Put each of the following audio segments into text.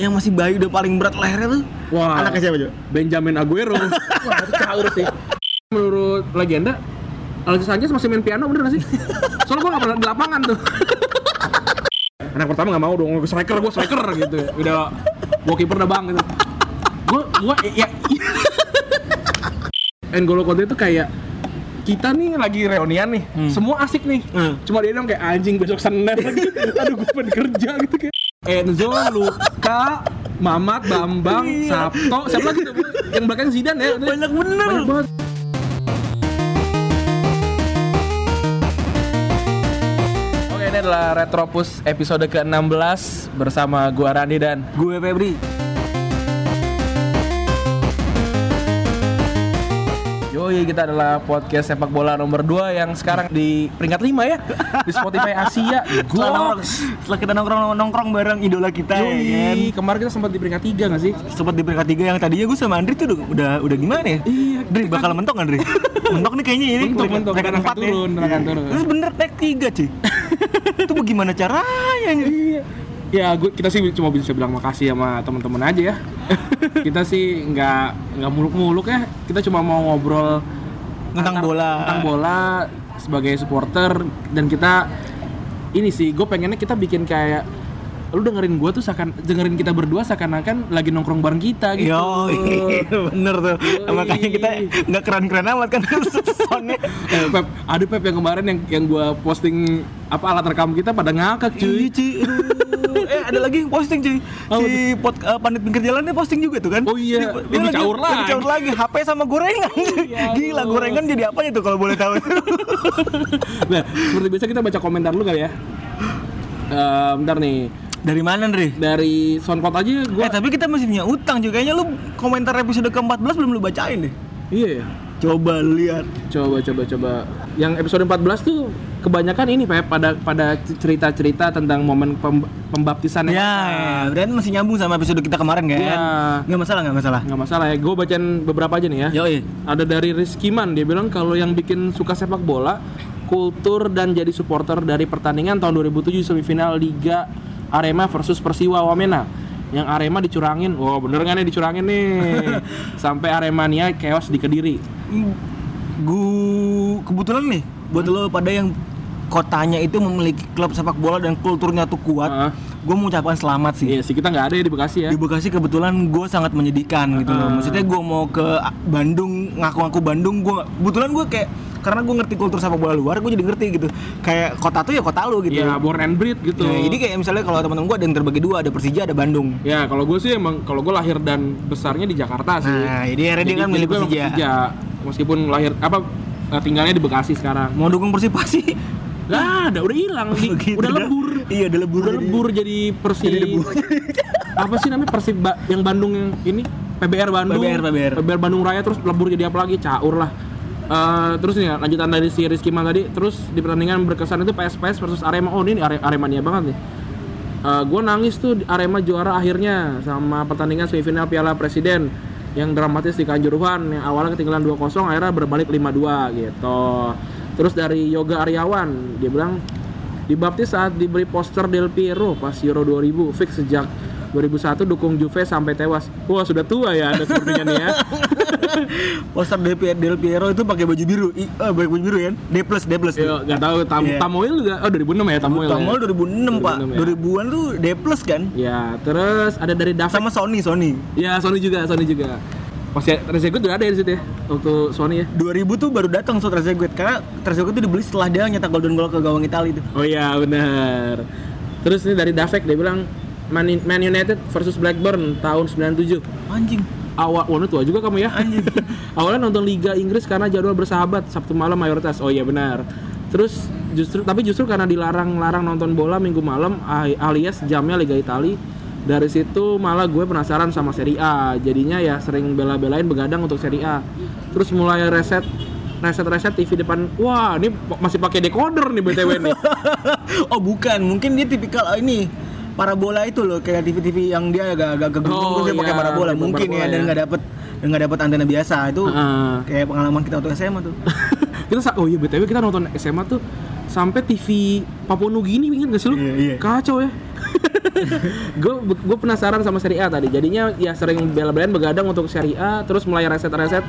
yang masih bayi udah paling berat lehernya tuh Wah. anaknya siapa coba? Benjamin Aguero. Wah, itu caur sih. Menurut legenda, Alexis Sanchez masih main piano bener gak sih? Soalnya gue gak pernah di lapangan tuh. Anak pertama gak mau dong, gue striker, gue striker gitu. Udah, gue kiper udah bang gitu. Gue, gue, ya. N'Golo Conte itu kayak kita nih lagi reunian nih, semua asik nih. Hmm. Cuma dia dong kayak anjing besok Senin lagi. Aduh, gue pengen kerja gitu kayak. Enzo, Luka, Mamat, Bambang, Iya. Sabto, siapa lagi tuh? Yang belakang Zidane ya? Banyak bener. Banyak banget. Oke, ini adalah Retropus episode ke-16 bersama gua Randi dan Gue Febri. Yoi, kita adalah podcast sepak bola nomor 2 yang sekarang di peringkat 5 ya di Spotify Asia. Setelah Gua nongkrong, setelah kita nongkrong nongkrong bareng idola kita ya kan. Kemarin kita sempat di peringkat 3 gak sih? Sempat di peringkat tiga yang tadinya gue sama Andri tuh udah udah, gimana ya? Iya, Dri bakal mentok Andri. mentok nih kayaknya ini. Mentok, mentok. akan empat ya. turun, akan turun. Terus bener naik tiga cuy. itu bagaimana caranya? Iya. Ya, gua, kita sih cuma bisa bilang makasih sama teman-teman aja ya. kita sih nggak nggak muluk-muluk ya. Kita cuma mau ngobrol Tentang bola. tentang bola sebagai supporter dan kita ini sih gue pengennya kita bikin kayak lu dengerin gue tuh seakan dengerin kita berdua seakan-akan lagi nongkrong bareng kita gitu. Yo, bener tuh. Yoi. Makanya kita nggak keren-keren amat kan soundnya. Eh, Pep, ada Pep yang kemarin yang yang gue posting apa alat rekam kita pada ngakak cuy. Aduh. eh ada lagi yang posting cuy. Apa Si pot, eh, pandit pinggir jalannya posting juga tuh kan. Oh iya, Dia, lebih caur lagi. lebih caur lagi. HP sama gorengan. Ya Gila, gorengan jadi apa itu kalau boleh tahu? Nah, seperti biasa kita baca komentar lu kali ya. Eh, bentar nih. Dari mana, Ndri? Dari Soundcloud aja gue Eh tapi kita masih punya utang juga. Kayaknya lu komentar episode ke-14 belum lu bacain deh. Iya ya. Coba lihat. Coba coba coba. Yang episode 14 tuh kebanyakan ini Pep pada pada cerita-cerita tentang momen pem, pembaptisan Ya, berarti masih nyambung sama episode kita kemarin kan? Iya. Nggak masalah, nggak masalah. nggak masalah ya. Gue bacain beberapa aja nih ya. Yoi. Ada dari Rizky Man, dia bilang kalau yang bikin suka sepak bola, kultur dan jadi supporter dari pertandingan tahun 2007 semifinal Liga Arema versus Persiwa Wamena. Yang Arema dicurangin, wow bener nggak nih dicurangin nih, sampai Aremania chaos di Kediri. Gue kebetulan nih buat lo pada yang kotanya itu memiliki klub sepak bola dan kulturnya tuh kuat. Heeh. Gue mau ucapkan selamat sih. Iya sih kita nggak ada ya di Bekasi ya. Di Bekasi kebetulan gue sangat menyedihkan gitu loh. Maksudnya gue mau ke Bandung, ngaku-ngaku Bandung, gue kebetulan gue kayak karena gue ngerti kultur sepak bola luar, gue jadi ngerti gitu. Kayak kota tuh ya kota lu gitu. Iya born and breed gitu. Ya, jadi kayak misalnya kalau teman-teman gue ada yang terbagi dua, ada Persija, ada Bandung. Ya kalau gue sih emang kalau gue lahir dan besarnya di Jakarta sih. Nah, jadi akhirnya dia kan milik emang Persija. Meskipun lahir apa eh, tinggalnya di Bekasi sekarang. Mau dukung Persipasi? Gak ada, udah hilang, di- Begitu udah dah. lebur. Iya, udah lebur Udah jadi- lebur jadi Persi. Jadi apa sih namanya Persib Ba- yang Bandung yang ini? PBR Bandung. PBR, PBR. Bandung Raya terus lebur jadi apa lagi? Caur lah. Eh, terus nih lanjutan dari si Rizky Man tadi terus di pertandingan berkesan itu PSPS versus Arema. Oh ini Are Aremania banget nih. Gue nangis tuh Arema juara akhirnya sama pertandingan semifinal Piala Presiden yang dramatis di Kanjuruhan yang awalnya ketinggalan 2-0 akhirnya berbalik 5-2 gitu. Terus dari Yoga Aryawan dia bilang dibaptis saat diberi poster Del Piero pas Euro 2000 fix sejak 2001 dukung Juve sampai tewas wah sudah tua ya ada sepertinya nih ya Poster Piero, Del Piero itu pakai baju biru. I, eh, pakai baju biru kan? D plus, D plus. Yo, gak tahu tam Iya. Tamoil juga oh 2006 ya Tamoil ya? Tamuel 2006 pak. 2006 ya. 2000-an tuh D plus kan? ya terus ada dari David Sama Sony, Sony. Ya Sony juga, Sony juga. Pas ya Rezegut udah ada ya di situ ya waktu Sony ya. 2000 tuh baru datang so Trezeguet karena Trezeguet itu dibeli setelah dia nyetak golden goal ke gawang Italia itu. Oh iya benar. Terus ini dari Davek dia bilang Man, Man United versus Blackburn tahun 97. Anjing. Awal, wah tua juga kamu ya. Awalnya nonton Liga Inggris karena jadwal bersahabat Sabtu malam mayoritas. Oh iya benar. Terus justru tapi justru karena dilarang-larang nonton bola minggu malam alias jamnya Liga Italia dari situ malah gue penasaran sama Serie A jadinya ya sering bela-belain begadang untuk Serie A terus mulai reset reset reset TV depan wah ini masih pakai decoder nih btw nih oh bukan, mungkin dia tipikal ini parabola itu loh kayak TV-TV yang dia agak-agak gegung Oh, dia pakai iya, parabola mungkin parabola ya dan ya. nggak dapet dan nggak dapet antena biasa itu Heeh. kayak pengalaman kita waktu SMA tuh. kita oh iya btw kita nonton SMA tuh sampai TV Papua Nugini inget gak sih lu Iya, iya. kacau ya gue gue penasaran sama Serie A tadi. Jadinya ya sering bela-belain begadang untuk Serie A, terus mulai reset-reset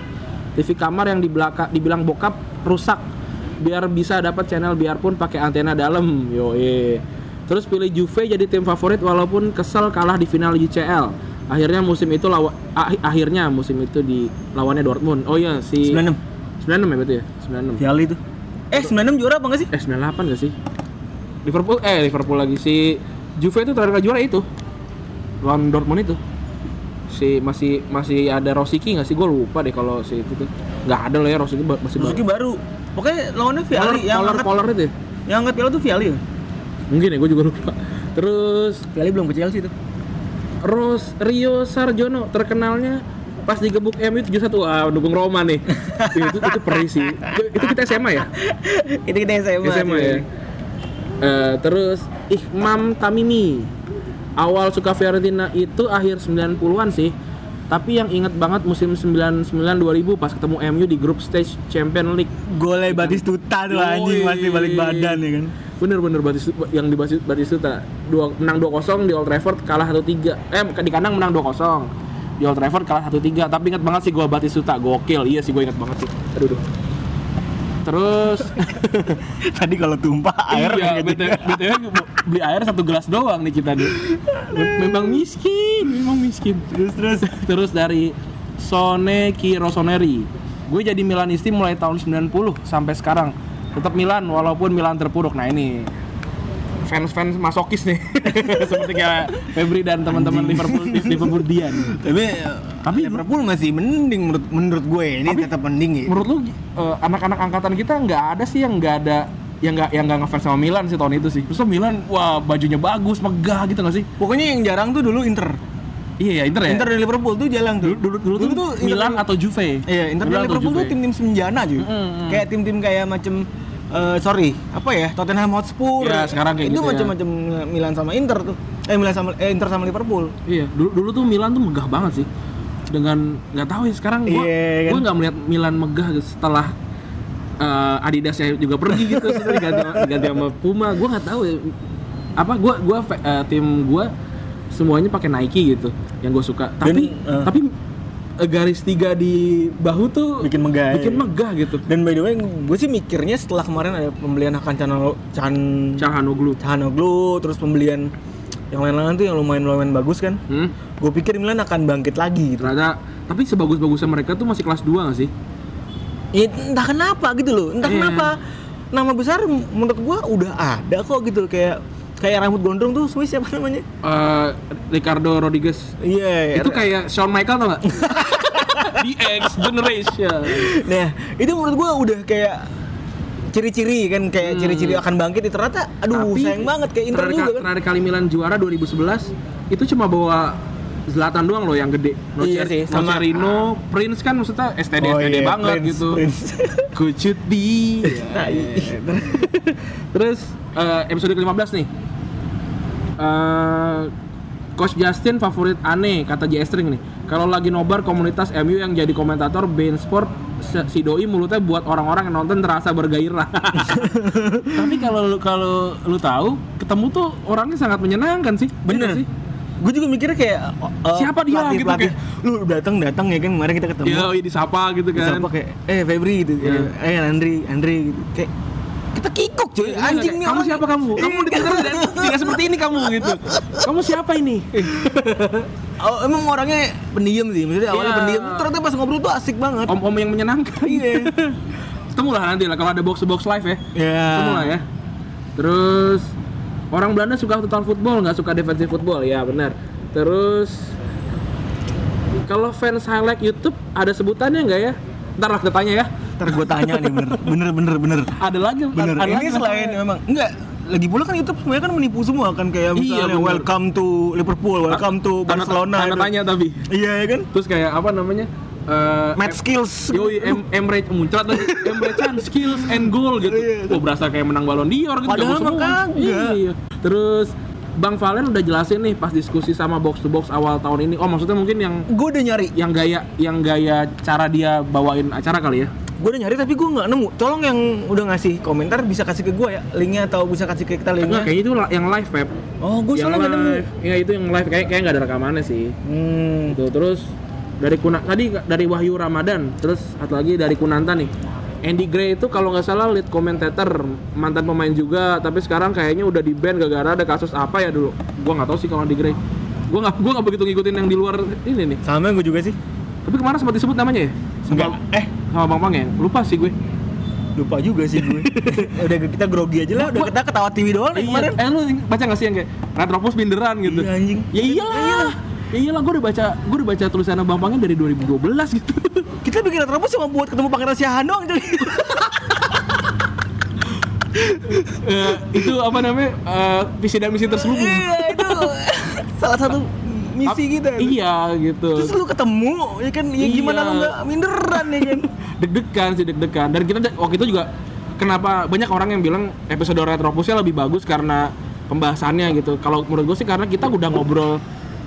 TV kamar yang di belakang dibilang bokap rusak biar bisa dapat channel biarpun pakai antena dalam. Yo Terus pilih Juve jadi tim favorit walaupun kesel kalah di final UCL. Akhirnya musim itu lawa, ah- akhirnya musim itu di lawannya Dortmund. Oh iya si 96 96 ya berarti ya? 96. Viali itu eh 96 juara apa enggak sih Eh 98 gak sih? Liverpool eh Liverpool lagi si Juve itu terakhir juara itu. Lawan Dortmund itu. Si masih masih ada Rosicki nggak sih? Gue lupa deh kalau si itu tuh. Nggak ada lah ya Rosicki ba- masih Suzuki baru pokoknya lawannya Viali yang polar, polar itu ya? yang angkat piala tuh Viali ya Mungkin ya gue juga lupa. Terus Viali belum ke Chelsea tuh Ros Rio Sarjono terkenalnya pas digebuk MU 71 wah dukung Roma nih. Ih, itu itu perih sih. Itu, itu kita SMA ya? itu kita SMA SMA ya. Eh, terus Ikhmam Tamimi. Awal suka Fiorentina itu akhir 90-an sih. Tapi yang inget banget musim 99 2000 pas ketemu MU di grup stage Champion League. Gole Batistuta tuh anjing masih balik badan ya kan Bener-bener yang di Bati- Batistuta dua, menang 2-0 di Old Trafford kalah 1-3. Eh di kandang menang 2-0. Di Old Trafford kalah 1-3. Tapi inget banget sih gol Batistuta, gokil. Iya sih gue inget banget sih. Aduh, aduh. Terus tadi kalau tumpah air iya, gitu. BTW, BTW beli air satu gelas doang nih kita nih. Memang miskin, memang miskin. terus terus Terus dari Sone Kirosoneri. Gue jadi Milanisti mulai tahun 90 sampai sekarang. Tetap Milan walaupun Milan terpuruk. Nah, ini fans-fans masokis nih. Seperti kayak Febri dan teman-teman Liverpool Liverpool Dian. tapi Tapi Liverpool masih mending menurut menurut gue ini Tapi- tetap mending ya menurut lu eh, anak-anak angkatan kita nggak ada sih yang nggak ada yang nggak yang nggak ngefans sama Milan sih tahun itu sih. Terus Milan wah bajunya bagus, megah gitu nggak sih? pokoknya yang jarang tuh dulu Inter Iya ya Inter ya. Inter dan Liverpool tuh jarang tuh dulu dulu, dulu, tuh, Milan atau Juve. Iya, Inter atau Liverpool tuh tim-tim senjana juga. Kayak tim-tim kayak macem eh, sorry, apa ya? Tottenham Hotspur. Ya, sekarang kayak itu gitu ya. macam-macam Milan sama Inter tuh. Eh Milan sama eh, Inter sama Liverpool. Iya, dulu dulu tuh Milan tuh megah banget sih. Dengan nggak tahu ya sekarang gua Iya, kan? gua nggak melihat Milan megah gitu setelah eh, Adidasnya juga pergi gitu setelah diganti, diganti sama Puma. Gua nggak tahu ya apa gua gua fe- eh, tim gua semuanya pakai Nike gitu yang gue suka. Tapi eh. tapi eh, garis tiga di bahu tuh Bikin megah, bikin megah gitu. Dan by the way, gue sih mikirnya setelah kemarin ada pembelian Hakan Canalo, Can Cahanoglu. Canoglu, terus pembelian yang lain-lain tuh yang lumayan lumayan bagus kan. Hmm? Gue pikir Milan akan bangkit lagi gitu. Ternyata tapi sebagus-bagusnya mereka tuh masih kelas 2 gak sih? Ya, entah kenapa gitu loh. Entah Iya. kenapa nama besar menurut gua udah ada kok gitu kayak kayak rambut gondrong tuh Swiss siapa namanya? Eh, Ricardo Rodriguez. Iya, itu kayak Shawn Michael tau gak? The X Generation. Nah, itu menurut gua udah kayak ciri-ciri kan kayak ciri-ciri akan bangkit itu. Ternyata aduh Tapi sayang banget kayak Inter juga kan. terakhir kali Milan juara 2011 itu cuma bawa Zlatan doang loh yang gede. Iya sih, sama- Nocerino, Prince kan maksudnya STD Oh STD iya, banget Prince, gitu. Prince. Could be Ya, Terus eh, episode ke-15 nih Eh, Coach Justin favorit aneh kata J String nih. Kalau lagi nobar komunitas MU yang jadi komentator Bein Sport si doi mulutnya buat orang-orang yang nonton terasa bergairah. Tapi kalau kalau lu tahu, ketemu tuh orangnya sangat menyenangkan sih. Bener sih. Gue juga mikirnya kayak uh, Siapa dia pelatih- gitu, pelatih, lu datang datang ya kan kemarin kita ketemu. Iya, disapa gitu kan. Siapa kayak eh Febri gitu. Iya. Eh Andri, Andri gitu. Kayak kita kikuk cuy. Iya, Anjing kayak, nih kamu siapa kamu? Kamu di Twitter tidak, seperti ini kamu gitu. Kamu siapa ini? Oh, emang orangnya pendiam sih. Maksudnya awalnya Iya. pendiam. Ternyata pas ngobrol tuh asik banget. Om-om yang menyenangkan. Iya. Ketemu lah nanti lah kalau ada box box live ya. Ya. Ketemu lah ya. Terus orang Belanda suka total football, nggak suka defensive football. Ya benar. Terus kalau fans highlight YouTube ada sebutannya nggak ya? Ntar lah kita tanya ya. Ntar gue tanya nih bener. Bener bener bener. Ada lagi. Bener. ada Ini lagi selain masalahnya. memang enggak lagi pula kan YouTube semuanya kan menipu semua kan kayak Iya, misalnya bener. welcome to Liverpool, welcome to Tanda- Barcelona. Tanda gitu. tanya tapi. Iya ya kan? Terus kayak apa namanya? Eh, Match skills. Yoi, em Emre muncrat lagi Emre Can skills and goal gitu. Iya. Oh berasa kayak menang balon dior gitu. Padahal mah kagak. Iya. Terus Bang Valen udah jelasin nih pas diskusi sama box to box awal tahun ini. Oh maksudnya mungkin yang Gue udah nyari. yang gaya yang gaya cara dia bawain acara kali ya. Gue udah nyari tapi gue nggak nemu tolong yang udah ngasih komentar bisa kasih ke gue ya linknya atau bisa kasih ke kita linknya kayaknya itu yang live, Pep. oh gue soalnya nggak nemu live. Iya, itu yang live kayak kayak nggak ada rekamannya sih. hmm. Gitu. Terus dari Kuna tadi dari Wahyu Ramadan, terus satu lagi dari Kunanta nih. Andy Gray itu kalau nggak salah lead commentator mantan pemain juga, tapi sekarang kayaknya udah di ban gara-gara ada kasus apa ya dulu. Gua nggak tahu sih kalau Andy Gray. Gua nggak gua nggak begitu ngikutin yang di luar ini nih. sama gue juga sih Tapi kemarin sempat disebut namanya ya? enggak eh Sama Bang Pang ya? Lupa sih gue. lupa juga sih gue udah kita grogi aja lah udah kita ketawa TV doang nih kemarin Eh lu baca nggak sih yang kayak Retropus binderan gitu? Iya, anjing. Ya iyalah. Ya iyalah gue udah baca gue udah baca tulisan Bang Pangnya dari 2012 gitu. kita bikin retrobus cuma buat ketemu pangeran Siahan doang jadi Eh, itu apa namanya eh, visi dan misi terselubung iya itu salah satu misi kita iya gitu. Terus lu ketemu ya kan? Ya gimana Iya. lu nggak minderan ya kan? Deg-degan sih deg-degan. Dan kita waktu itu juga kenapa banyak orang yang bilang episode retropusnya lebih bagus karena pembahasannya gitu. Kalau menurut gue sih karena kita udah ngobrol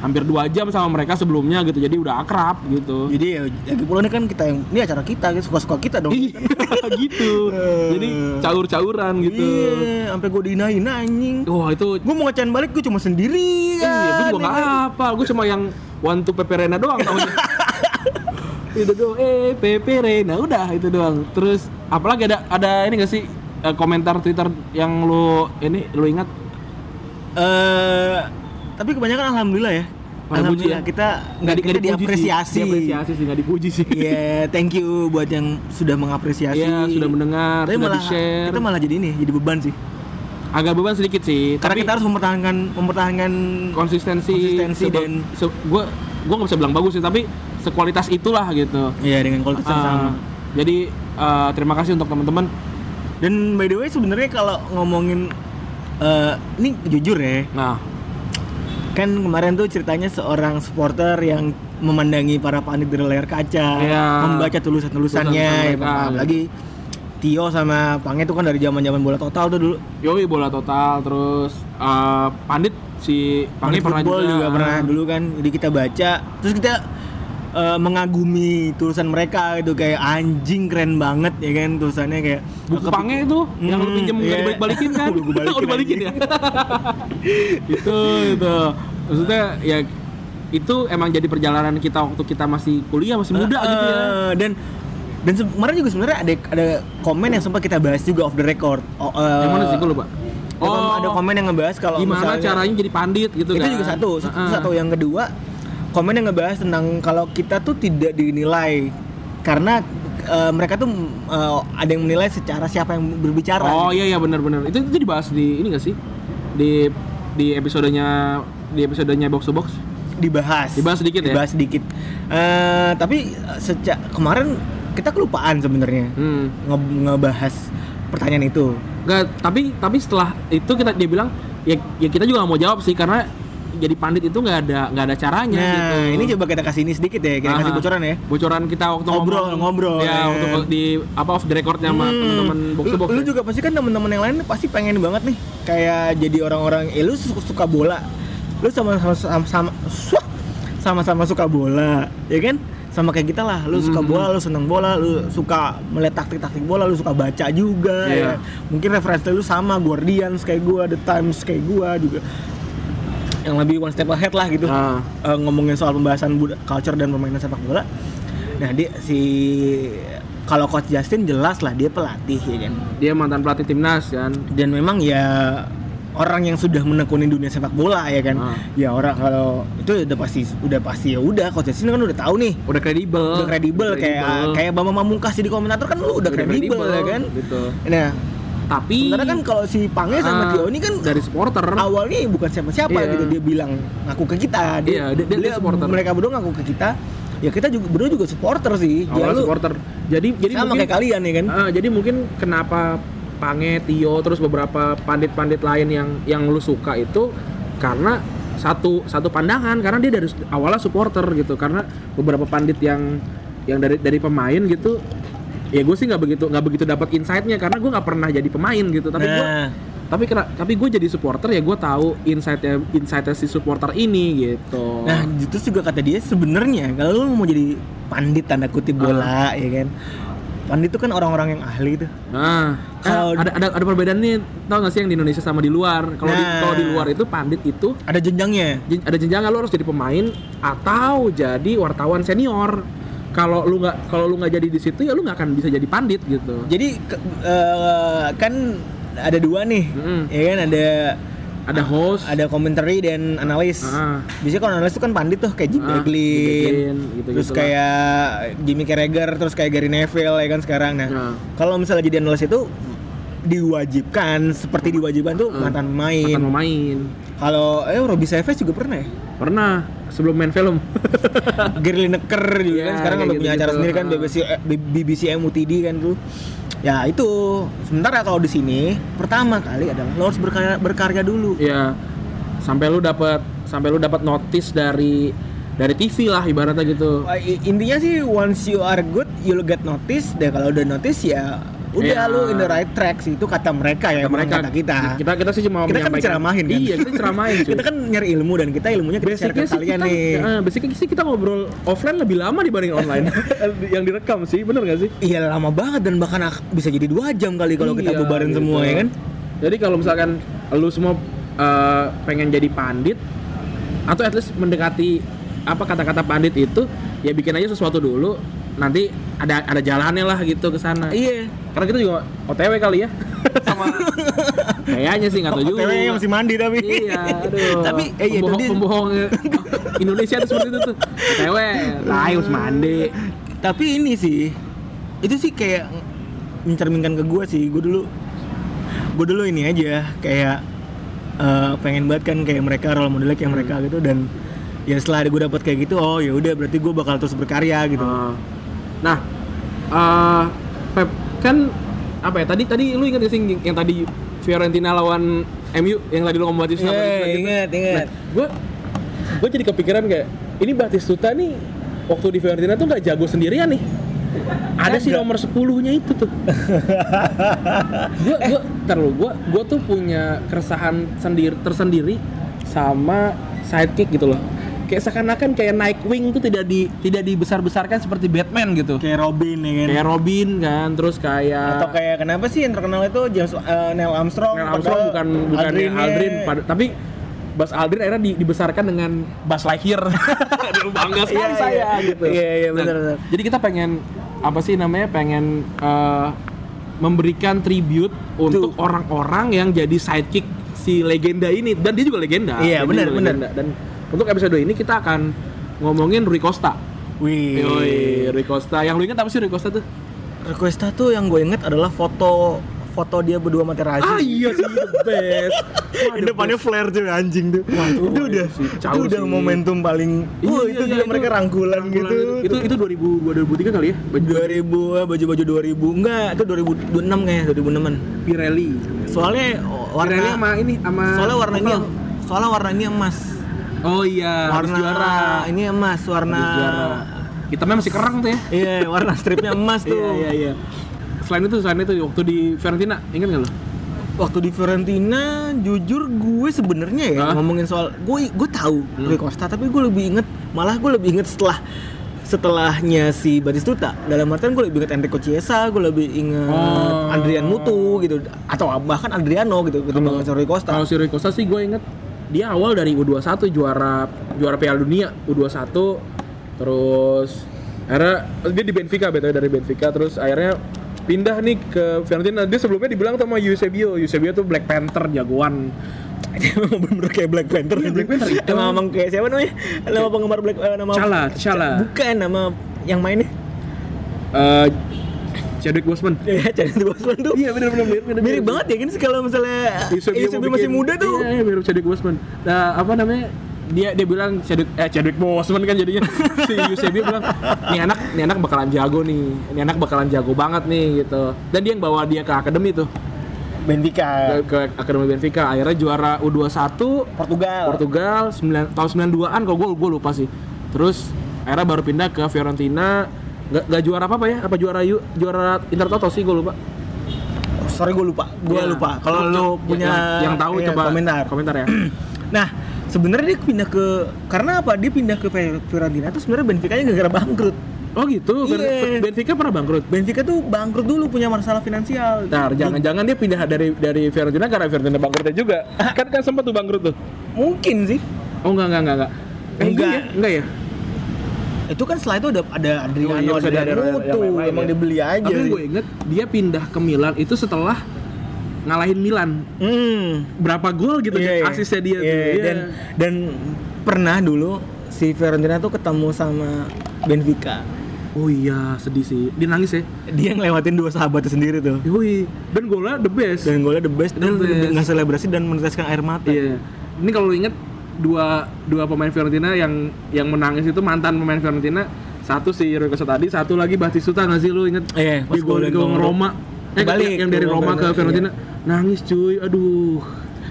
hampir dua jam sama mereka sebelumnya gitu jadi udah akrab gitu. Jadi ya lagi pula ini kan kita yang ini acara kita gitu suka-suka kita dong. Iya, gitu. Jadi caur-cauran gitu. Iya sampai gue dihinain anjing. Wah itu gue mau ngecan balik gue cuma sendiri iya gue kan? apa. Gue cuma yang one to Pepe Rena doang tahunya itu doang. Eh Pepe Rena udah itu doang. Terus apalagi ada ada ini gak sih eh, komentar Twitter yang lu ini lu ingat? Eh, tapi kebanyakan alhamdulillah ya Puji alhamdulillah ya? kita nggak kita dipuji sih. diapresiasi diapresiasi sih nggak dipuji sih Iya, thank you buat yang sudah mengapresiasi. Iya, sudah mendengar, Tapi sudah malah di-share. kita malah jadi ini, jadi beban sih. agak beban sedikit sih Karena tapi kita harus mempertahankan mempertahankan konsistensi konsistensi seba- dan- se- gua gua nggak bisa bilang bagus sih tapi sekualitas itulah gitu Iya, dengan kualitas yang Ah, sama. jadi eh, terima kasih untuk teman-teman Dan by the way sebenarnya kalau ngomongin eh ini jujur ya, nah kan kemarin tuh ceritanya seorang supporter yang memandangi para panit dari layar kaca, Iya. membaca tulisan-tulisannya, Tulisan ya, mereka. apalagi Tio sama Pange tuh kan dari zaman-zaman bola total tuh dulu. Yoi bola total terus eh, Pandit si Panit pernah juga, juga, pernah dulu kan. Jadi kita baca, terus kita eh, mengagumi tulisan mereka gitu kayak anjing keren banget ya kan tulisannya kayak buku Pange itu yang lu Hmm, pinjem iya. dibalik-balikin kan? Udah gua balikin oh dibalikin ya? Itu itu maksudnya ya itu emang jadi perjalanan kita waktu kita masih kuliah masih muda Eh, gitu ya. eh, dan dan kemarin juga sebenarnya ada ada komen yang sempat kita bahas juga off the record. Oh, eh, yang mana sih? Gue lupa. ada kom- ada komen yang ngebahas kalau gimana misalnya- caranya jadi pandit gitu itu kan? juga satu, satu, Heeh. satu. Yang kedua komen yang ngebahas tentang kalau kita tuh tidak dinilai karena eh, mereka tuh eh, ada yang menilai secara siapa yang berbicara. oh iya iya benar-benar itu itu dibahas di ini gak sih di di episodenya di episodenya box to box dibahas. Dibahas sedikit ya? Dibahas sedikit. Eh, tapi sejak kemarin kita kelupaan sebenarnya hmm. nge- ngebahas pertanyaan itu. Nggak, tapi tapi setelah itu kita dia bilang ya ya kita juga nggak mau jawab sih karena jadi pandit itu nggak ada nggak ada caranya Nah, gitu. ini coba kita kasih ini sedikit ya, kita kasih Aha. bocoran ya. bocoran kita waktu Ngobrol, ngomong, ngobrol, ya waktu di apa off the recordnya sama Hmm. teman-teman box to box Lu ya. juga pasti kan teman-teman yang lain pasti pengen banget nih kayak jadi orang-orang eh lu suka, suka bola. Lu sama sama sama sama sama-sama suka bola, ya kan? Sama kayak kita lah, lu suka Hmm. bola, lu seneng bola, lu suka melihat taktik-taktik bola, lu suka baca juga Iya. ya. Mungkin referensi lu sama Guardians kayak gua, The Times kayak gua juga. Yang lebih one step ahead lah gitu. Ah. Eh, ngomongin soal pembahasan buda- culture dan permainan sepak bola. Nah, dia si kalau coach Justin jelas lah dia pelatih ya kan. dia mantan pelatih timnas kan Dan memang ya orang yang sudah menekuni dunia sepak bola ya kan. Ah. Ya orang kalau itu udah pasti udah pasti ya udah coach Justin kan udah tahu nih. udah kredibel Udah kredibel kayak kayak Bambang Pamungkas jadi komentator kan lu udah kredibel ya kan. gitu Nah, tapi sebenarnya kan kalau si Pange sama ah, Tio ini kan dari supporter. awalnya bukan siapa-siapa Iya. gitu. Dia bilang ngaku ke kita. Iya, dia- dia- dia supporter. mereka berdua ngaku ke kita. Ya kita juga berdua juga supporter sih. Ya, awalnya supporter. Jadi jadi sama mungkin kayak kalian ya kan? Ah, jadi mungkin kenapa Pange, Tio, terus beberapa pandit-pandit lain yang yang lu suka itu karena satu satu pandangan. Karena dia dari awalnya supporter gitu. Karena beberapa pandit yang yang dari dari pemain gitu ya gue sih nggak begitu nggak begitu dapat insightnya karena gue nggak pernah jadi pemain gitu. Tapi gue nah. tapi kena, tapi gue jadi supporter ya gue tahu insightnya insightnya si supporter ini gitu. Nah itu juga kata dia sebenarnya kalau lu mau jadi pandit tanda kutip bola ya kan? Pandit itu kan orang-orang yang ahli tuh Nah, Kalau- kalau ada, ada ada perbedaan nih, tau gak sih yang di Indonesia sama di luar? Kalau di Nah. kalau di luar itu pandit itu ada jenjangnya? Jen- ada jenjang lo harus jadi pemain atau jadi wartawan senior. Kalau lu nggak kalau lu nggak jadi di situ ya lu nggak akan bisa jadi pandit gitu. jadi ke- eh, kan ada dua nih Mm-mm. ya kan ada Ada host, ada komentari dan analis Ah. biasanya kalau analis itu kan pandit tuh kayak Jim Ah, Beglin gitu-gitu terus lah. kayak Jimmy Carragher terus kayak Gary Neville ya kan sekarang nah Nah. kalau misalnya jadi analis itu diwajibkan seperti diwajibkan tuh Ah. mantan pemain akan memain. kalau eh Robbie Savage juga pernah ya Pernah sebelum main film. Gary Lineker juga Ya, kan sekarang kayak udah punya acara gitu-gitu. sendiri kan Ah. BBC eh, BBC MUTD kan tuh ya itu sementara kalau di sini pertama kali adalah lo harus berkarya berkarya dulu ya sampai lu dapat sampai lu dapat notice dari dari TV lah ibaratnya gitu. Intinya sih once you are good you'll get notice deh kalau udah notice ya udah Iya. lu in the right track sih. Itu kata mereka ya bukan kata kita. Kita kita sih cuma kita kan ceramahin kan? Iya kita ceramahin kita kan nyari ilmu dan kita ilmunya kita share ke kalian kita, nih. eh, basicnya sih kita ngobrol offline lebih lama dibanding online. Yang direkam sih bener gak sih? Iya lama banget dan bahkan bisa jadi dua jam kali kalau kita Iya, bubarin gitu. semua ya kan? Jadi kalau misalkan lu semua eh, pengen jadi pandit atau at least mendekati apa kata-kata pandit itu ya bikin aja sesuatu dulu nanti ada ada jalannya lah gitu ke sana. Iya. Karena kita juga OTW kali ya. Sama. Kayaknya sih nggak tahu juga. OTW masih mandi tapi. Iya aduh. Tapi eh iya itu pembohong, dia pembohong. Indonesia tuh seperti itu tuh. OTW tai harus mandi. Tapi ini sih itu sih kayak mencerminkan ke gue sih. Gue dulu gue dulu ini aja kayak eh, pengen banget kan kayak mereka role modelnya kayak mereka gitu. Dan ya setelah gue dapet kayak gitu oh ya udah berarti gue bakal terus berkarya gitu. Ah. Nah eh, Pep kan apa ya tadi tadi lu ingat gak sih yang tadi Fiorentina lawan MU yang tadi lu ngomong Batistuta Iya, Batistuta gitu? ingat, ingat. gue gue jadi kepikiran kayak ini Batistuta nih waktu di Fiorentina tuh nggak jago sendirian nih. Ada sih nomor 10 nya itu tuh. Gue gue terlalu gue gue tuh punya keresahan sendiri tersendiri sama sidekick gitu loh kayak seakan-akan kayak Nightwing tuh tidak di tidak dibesar-besarkan seperti Batman gitu kayak Robin ya kan kayak Robin kan terus kayak atau kayak kenapa sih yang terkenal itu James eh, Neil Armstrong Neil Armstrong bukan bukan Aldrin-nya- Aldrin, pad- tapi Buzz Aldrin akhirnya di- dibesarkan dengan Lightyear. Aduh, bangga sekali Iya, saya iya. gitu. Iya, iya, Nah, benar, benar. Jadi kita pengen apa sih namanya? Pengen eh, memberikan tribute untuk orang-orang yang jadi sidekick si legenda ini dan dia juga legenda. Iya, benar, benar. Dan untuk episode ini kita akan ngomongin Rui Costa. wih Yoi, Rui Costa. Yang lu ingat apa sih Rui Costa tuh? Requesta tuh yang gue inget adalah foto foto dia berdua sama Terazi Ah iya sih the best. Wah, the depannya flare tuh anjing tuh. Wah, itu itu udah sih, itu udah momentum paling. Iya, Wah, iya, itu iya, juga mereka rangkulan, gitu. Itu itu 2000 2003 kali ya? Baju 2000 eh, baju-baju 2000 enggak itu 2006 kayaknya 2006an. Pirelli. Soalnya oh, warna Pirelli sama ini sama soalnya warna ini Opel. yang soalnya warna ini emas. Oh iya, habis warna juara. ini emas, warna Habis juara. Hitamnya masih kerang tuh ya. Iya, warna stripnya emas tuh. Iya iya iya. Selain itu, selain itu waktu di Fiorentina, ingat nggak lo? Waktu di Fiorentina, jujur gue sebenarnya ya Hah? ngomongin soal gue gue tahu Hmm. Rui Costa, tapi gue lebih inget malah gue lebih inget setelah setelahnya si Batistuta. Dalam artian gue lebih inget Enrico Chiesa, gue lebih inget Oh. Adrian Mutu gitu, atau bahkan Adriano gitu ketimbang si Rui Costa. Kalau si Rui Costa sih gue inget dia awal dari U21 juara juara Piala Dunia U21 terus akhirnya dia di Benfica betul dari Benfica terus akhirnya pindah nih ke Fiorentina dia sebelumnya dibilang sama Eusebio Eusebio tuh Black Panther jagoan Emang bener-bener kayak Black Panther Iya. Black Panther, itu. Emang, emang kayak siapa namanya? Nama penggemar Black eh, nama Chala, Chala. Bukan nama yang mainnya. Eh, Chadwick Boseman Ya, Chadwick Boseman tuh. iya bener bener bener Mirip banget ya kan sih kalau misalnya Eusebio mau masih bikin- muda tuh. Iya, iya, mirip Chadwick Boseman. Nah, apa namanya? Dia dia bilang Chadwick eh Chadwick Boseman kan jadinya si Eusebio bilang, "Nih anak, nih anak bakalan jago nih. Ini anak bakalan jago banget nih gitu." Dan dia yang bawa dia ke akademi tuh, Benfica, ke, ke akademi Benfica. Akhirnya juara U21 Portugal. Portugal 9 tahun 92-an kalau gue gue lupa sih. Terus akhirnya baru pindah ke Fiorentina. Gak, gak juara apa apa ya? Apa juara yu, juara Intertoto sih gue lupa. Sorry gue lupa, gue Ya. lupa. Kalau lu ya, punya yang, yang tahu iya, coba komentar. komentar ya. Nah, sebenarnya dia pindah ke karena apa? Dia pindah ke Fiorentina itu sebenarnya Benfica nya gara-gara bangkrut. Oh gitu. Ver- Iya. Benfica pernah bangkrut. Benfica tuh bangkrut dulu punya masalah finansial. Ntar jangan-jangan dia pindah dari dari Fiorentina karena Fiorentina bangkrutnya juga. kan kan sempat tuh bangkrut tuh. Mungkin sih. Oh enggak enggak enggak enggak. Eh, Enggak. iya, enggak ya? Itu kan setelah itu ada ada Adriano, Oh, iya, bisa ada- Adriano ada- ada tuh, yang lain emang ya. dibeli aja. Tapi gue inget dia pindah ke Milan itu setelah ngalahin Milan. Hmm. Berapa gol gitu Iya, iya. asisnya dia Iya, tuh. Iya. Dan dan pernah dulu si Fiorentina tuh ketemu sama Benfica. Oh iya, sedih sih. Dia nangis ya. Dia ngelewatin dua sahabatnya sendiri tuh. Yoi. Dan golnya the best. Dan golnya the best dan The best. nggak selebrasi dan meneteskan air mata. Iya. Ini kalau lu inget dua dua pemain Fiorentina yang yang menangis itu mantan pemain Fiorentina. Satu si Rui Costa tadi, satu lagi Batistuta nggak sih lu inget? Iya, Di gol gol Roma. Eh, Balik yang dari Roma ke Fiorentina, Fiorentina. Nangis cuy, aduh.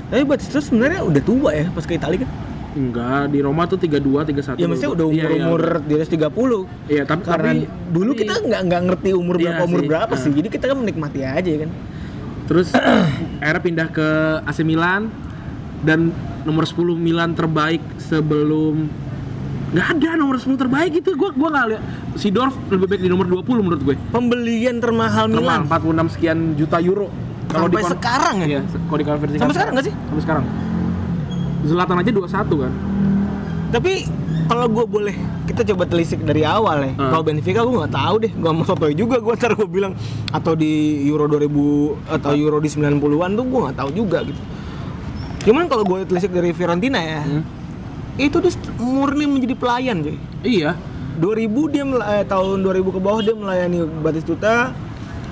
Tapi Batista sebenarnya udah tua ya pas ke Italia kan. Enggak, di Roma tuh 32, 31. Ya maksudnya udah Iya, iya. umur-umur di atas 30. Iya, tapi Karena tapi- dulu tapi- kita nggak nggak ngerti umur Iya berapa umur sih. berapa Nah. sih. Jadi kita kan menikmati aja kan. Terus akhirnya pindah ke AC Milan dan nomor 10 Milan terbaik sebelum nggak ada nomor 10 terbaik itu gua gua nggak lihat Sidorf lebih baik di nomor 20 menurut gue Pembelian termahal Milan Milan. 46 sekian juta euro Sampai dikon- sekarang ya? se- kalau dikonversikan Sampai sekarang nggak sih? sampai sekarang Zlatan aja 21 kan Tapi kalau gue boleh kita coba telisik dari awal ya. Hmm. Kalau Benfica gue nggak tahu deh, gue mau sotoy juga gue ntar gue bilang atau di Euro 2000 atau Euro di 90-an tuh gue nggak tahu juga gitu. Cuman kalau gue telisik dari Fiorentina ya, Hmm. itu dia murni menjadi pelayan cuy. iya 2000 dia eh, tahun 2000 ke bawah dia melayani Batistuta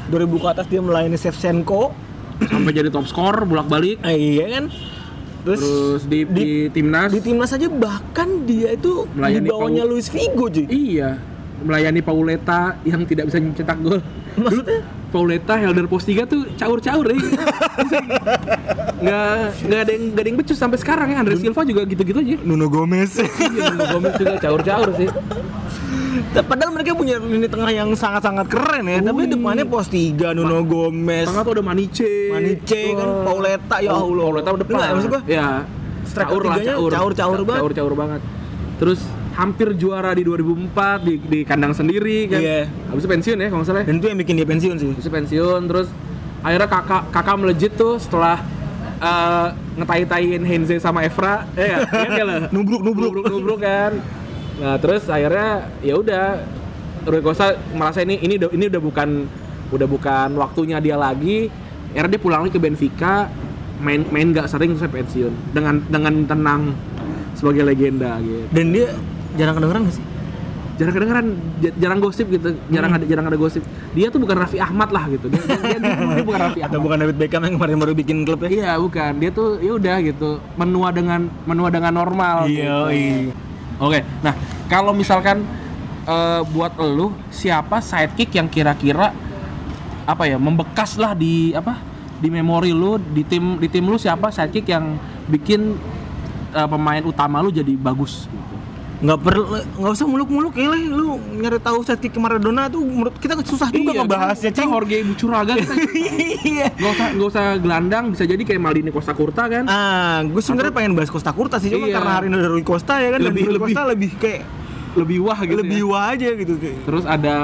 2000 ke atas dia melayani Shevchenko sampai jadi top skor bolak-balik eh, iya kan terus, terus di, di, timnas di timnas aja bahkan dia itu Melayani di bawahnya Luis Figo cuy Iya, melayani Pauleta yang tidak bisa mencetak gol. Maksudnya? Dulu Pauleta, Helder Postiga tuh caur-caur ya. nggak nggak ada yang nggak ada yang becus sampai sekarang ya. Andre Silva juga gitu-gitu aja. Nuno Gomez Iya, Nuno Gomez juga caur-caur sih. padahal mereka punya lini tengah yang sangat-sangat keren ya tapi Wih. depannya Postiga Nuno Gomez Tengah tuh ada Manice. Manice kan Wah. Pauleta ya Oh, Allah Pauleta udah depan. Enggak, maksud gua Ya. striker tiganya caur-caur banget. Caur-caur banget. Terus hampir juara di 2004 di, di kandang sendiri kan. Iya. Habis itu pensiun ya kalau salah. ya. dan itu yang bikin dia pensiun sih Habis itu pensiun terus akhirnya kakak kakak melejit tuh setelah eh, ngetai-taiin Henze sama Evra eh ya, iya lo? Nubruk, nubruk. nubruk nubruk kan nah terus akhirnya ya udah Rui Costa merasa ini ini udah ini udah bukan udah bukan waktunya dia lagi akhirnya dia pulang lagi ke Benfica main main nggak sering terus pensiun dengan dengan tenang sebagai legenda gitu dan dia jarang kedengeran gak sih? Jarang kedengeran jarang gosip gitu jarang ada jarang ada gosip. Dia tuh bukan Raffi Ahmad lah gitu. Dia, dia, dia, dia- dia bukan Raffi atau Ahmad bukan David Beckham yang kemarin baru bikin klub ya? Iya bukan. Dia tuh ya udah gitu menua dengan menua dengan normal Iya, gitu. iya. oke nah kalau misalkan eh, buat elu siapa sidekick yang kira-kira apa ya membekas lah di apa di memori lu di tim di tim lu siapa sidekick yang bikin eh, pemain utama lu jadi bagus gitu. Nggak perlu nggak usah muluk-muluk ya lah lu nyari tahu sidekick Maradona tuh menurut kita susah juga Iya, ngebahasnya kan? cing. Jorge Bucuraga kita iya. Nggak usah nggak usah gelandang bisa jadi kayak Maldini Costa Curta kan? Ah gue sebenarnya pengen bahas Costa Curta sih cuma Iya. karena hari ini ada Rui Costa ya kan? Lebih- Rui lebih- Costa lebih kayak lebih wah gitu lebih ya. wah aja gitu kayak. Terus ada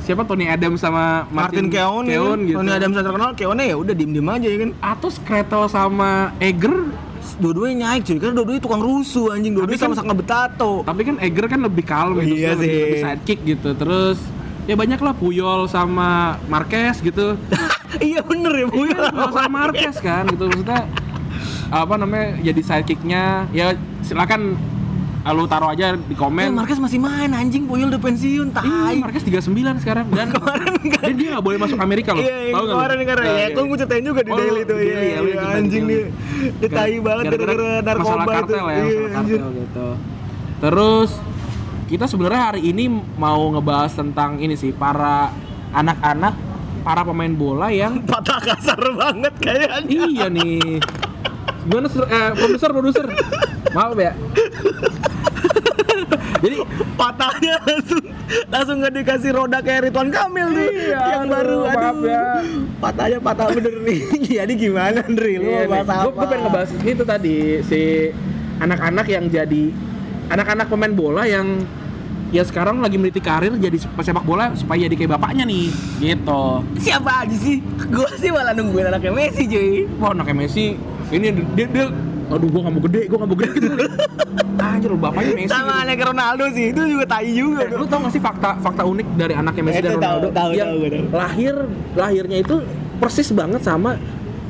siapa? Tony Adams sama Martin, Keown, ya kan? gitu. Tony Adams yang terkenal Keownnya ya udah diem diem aja ya kan? Atau Skretel sama Eger dua-duanya naik cuy. Karena dua-duanya tukang rusuh anjing. Dua-duanya Tapi kan- sama-sama betato. tapi kan Eger kan lebih kalem gitu Iya lebih, sih. lebih sidekick gitu. Terus ya banyak lah Puyol sama Marquez gitu. Iya bener ya bu Iya, Puyol sama Marquez. kan gitu. Maksudnya apa namanya jadi sidekicknya. Ya silakan lu taruh aja di Eh, komen Marquez masih main anjing Puyol udah pensiun Iya, tai Marquez 39 sekarang dan Kemarin kan- dan dia nggak boleh masuk Amerika loh. Iya, iya, Tahu nggak lu? kemarin karena Nah, ya, iya, gue ceritain juga di Oh, daily tuh di ya, ya, iya, ceritain anjing di dia, daily. dia tai banget gara-gara narkoba masalah itu, kartel ya, Iya, masalah anjir. kartel gitu. Terus kita sebenarnya hari ini mau ngebahas tentang ini sih para anak-anak para pemain bola yang patah kasar banget kayaknya iya nih. Gimana eh, produser produser? Maaf ya. Jadi patahnya langsung langsung nggak dikasih roda kayak Ridwan Kamil nih Iya, yang aduh, baru maaf aduh. ya. patahnya patah bener nih. Jadi gimana Ndri? Lu Iya, bahas apa? gue pengen ngebahas itu tadi si anak-anak yang jadi anak-anak pemain bola yang ya sekarang lagi meniti karir jadi sepak bola supaya jadi kayak bapaknya nih gitu. Siapa aja sih? Gue sih malah nungguin anaknya Messi cuy. wah anaknya Messi ini dia, dia aduh gua nggak mau gede gua nggak mau gede gitu anjir lu bapaknya Messi Sama gitu. anaknya Ronaldo sih, itu juga tai juga. Eh, lu tau gak sih fakta fakta unik dari anaknya Messi Itu dan tahu, Ronaldo tahu, yang tahu, tahu. lahir lahirnya itu persis banget sama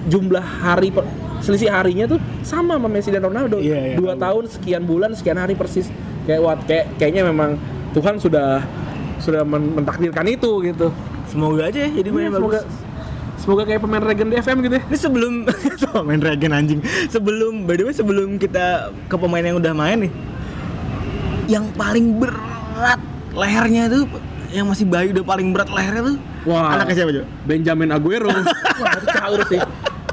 jumlah hari per- selisih harinya tuh sama sama Messi dan Ronaldo Iya, iya, dua tahu. tahun sekian bulan sekian hari persis kayak what kayak kayaknya memang Tuhan sudah sudah men- mentakdirkan itu gitu Semoga aja ya, jadi main Iya, bagus. Semoga kayak pemain Regen di FM gitu ya Ini sebelum sama main Regen anjing. Sebelum by the way sebelum kita ke pemain yang udah main nih. Yang paling berat lehernya tuh yang masih bayi udah paling berat lehernya tuh. Wah. Anaknya siapa, Jo? Benjamin Aguero wah itu caur sih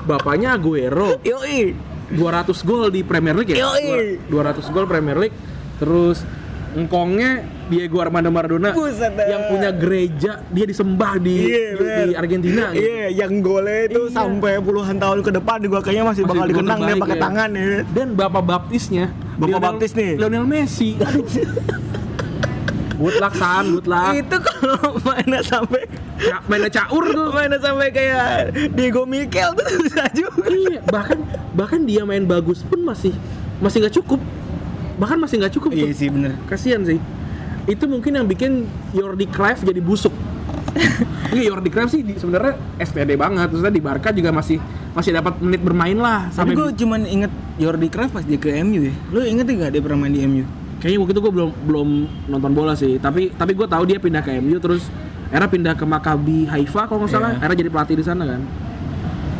bapaknya Aguero Yoi. 200 gol di Premier League ya? Yoi. 200 gol Premier League. Terus engkongnya Diego Armando Maradona Buset yang punya gereja dia disembah di Iya, di, di Argentina gitu. Iya, yang golnya itu Iya. sampai puluhan tahun ke depan juga kayaknya masih, Masih bakal dikenang dia pakai ya. tangan ya. Dan bapak baptisnya Bapak Lionel- baptis nih. Lionel Messi. Good luck San, good luck. Itu kalau mainnya sampai Ya, mainnya caur tuh. mainnya sampai kayak Diego Mikel tuh bisa juga. Iya, bahkan bahkan dia main bagus pun masih masih nggak cukup. Bahkan masih nggak cukup tuh. Iya sih bener. Kasian sih. Itu mungkin yang bikin Jordi Cruyff jadi busuk. Iya Jordi Cruyff sih sebenarnya SPD banget. Terus di Barca juga masih masih dapat menit bermain lah Tapi gue cuman inget Jordi Cruyff pas dia ke MU ya. Lu inget gak dia pernah main di MU? kayaknya waktu itu gue belum belum nonton bola sih. Tapi tapi gue tahu dia pindah ke MU terus era pindah ke Maccabi Haifa kalau nggak salah. Iya. Era jadi pelatih di sana kan.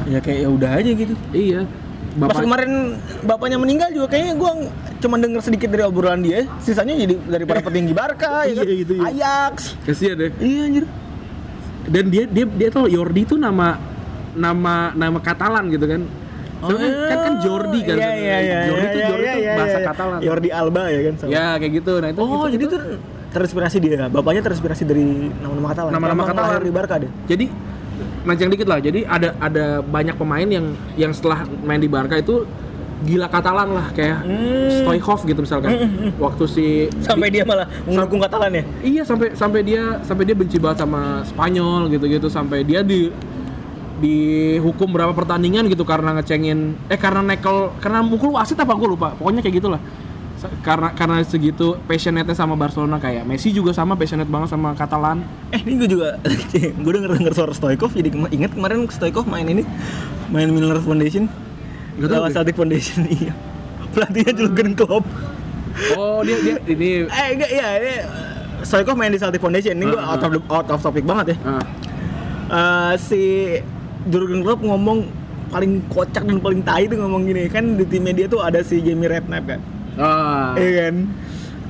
Ya kayak ya udah aja gitu. Iya. Pas Bapak kemarin bapaknya meninggal juga kayaknya gue cuma denger sedikit dari obrolan dia. Sisanya jadi dari para petinggi Barca, ya kan? Iya, gitu, iya. Ajax. kasihan deh. Iya anjir. dan dia dia dia tuh Jordi itu nama nama nama Katalan gitu kan Soalnya kan kan Jordi kan Iya iya iya. Jordi tuh iya, Jordi iya, iya, bahasa iya. Katalan Jordi Alba ya kan. sama. ya kayak gitu nah itu Oh, itu- jadi itu- tuh terinspirasi dia. Bapaknya terinspirasi dari nama-nama Katalan. Nama-nama Katalan. di Barca deh. jadi mancing dikit lah. Jadi ada ada banyak pemain yang yang setelah main di Barca itu gila Katalan lah kayak Hmm. Stoichkov gitu misalkan. Waktu si Sampai dia malah mendukung Katalan ya. Iya sampai sampai dia sampai dia benci banget sama Spanyol gitu-gitu. Sampai dia di dihukum berapa pertandingan gitu karena ngecengin eh karena nekel karena mukul wasit apa gue lupa. Pokoknya kayak gitulah karena karena segitu passionate sama Barcelona kayak Messi juga sama passionate banget sama Katalan Eh ini gue juga, gue denger denger suara Stoikov jadi inget kemarin Stoikov main ini, main Milner Foundation, lawan gue. Celtic Foundation iya. Pelatihnya Jurgen Klopp. oh dia dia ini Eh enggak ya, ini Stoikov main di Celtic Foundation. Ini gue Ah, out of out of topic banget ya. ah, Eh, si Jurgen Klopp ngomong paling kocak dan paling tai tuh ngomong gini kan di timnya dia tuh ada si Jamie Redknapp kan, ah. iya kan?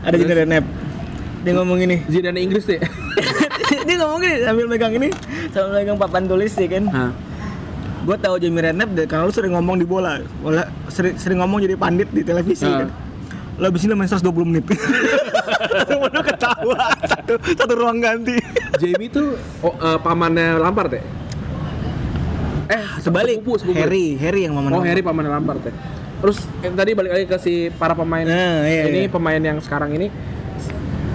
Ada Terus? Jamie Redknapp. Dia ngomong gini, Zidane Inggris deh dia ngomong gini sambil megang ini, sambil megang papan tulis ya kan. ah. gue tahu Jamie Redknapp deh, karena lu sering ngomong di bola bola sering, sering ngomong jadi pandit di televisi Ah. kan lo abis ini lo main 120 menit semua lu ketawa satu, satu ruang ganti Jamie tuh oh, eh, pamannya Lampard ya eh sebalik sepupu, sepupu. Harry Harry yang mama Oh Harry pamannya Lampard ya. Terus eh, tadi balik lagi ke si para pemain. Nah, iya, ini iya. pemain yang sekarang ini.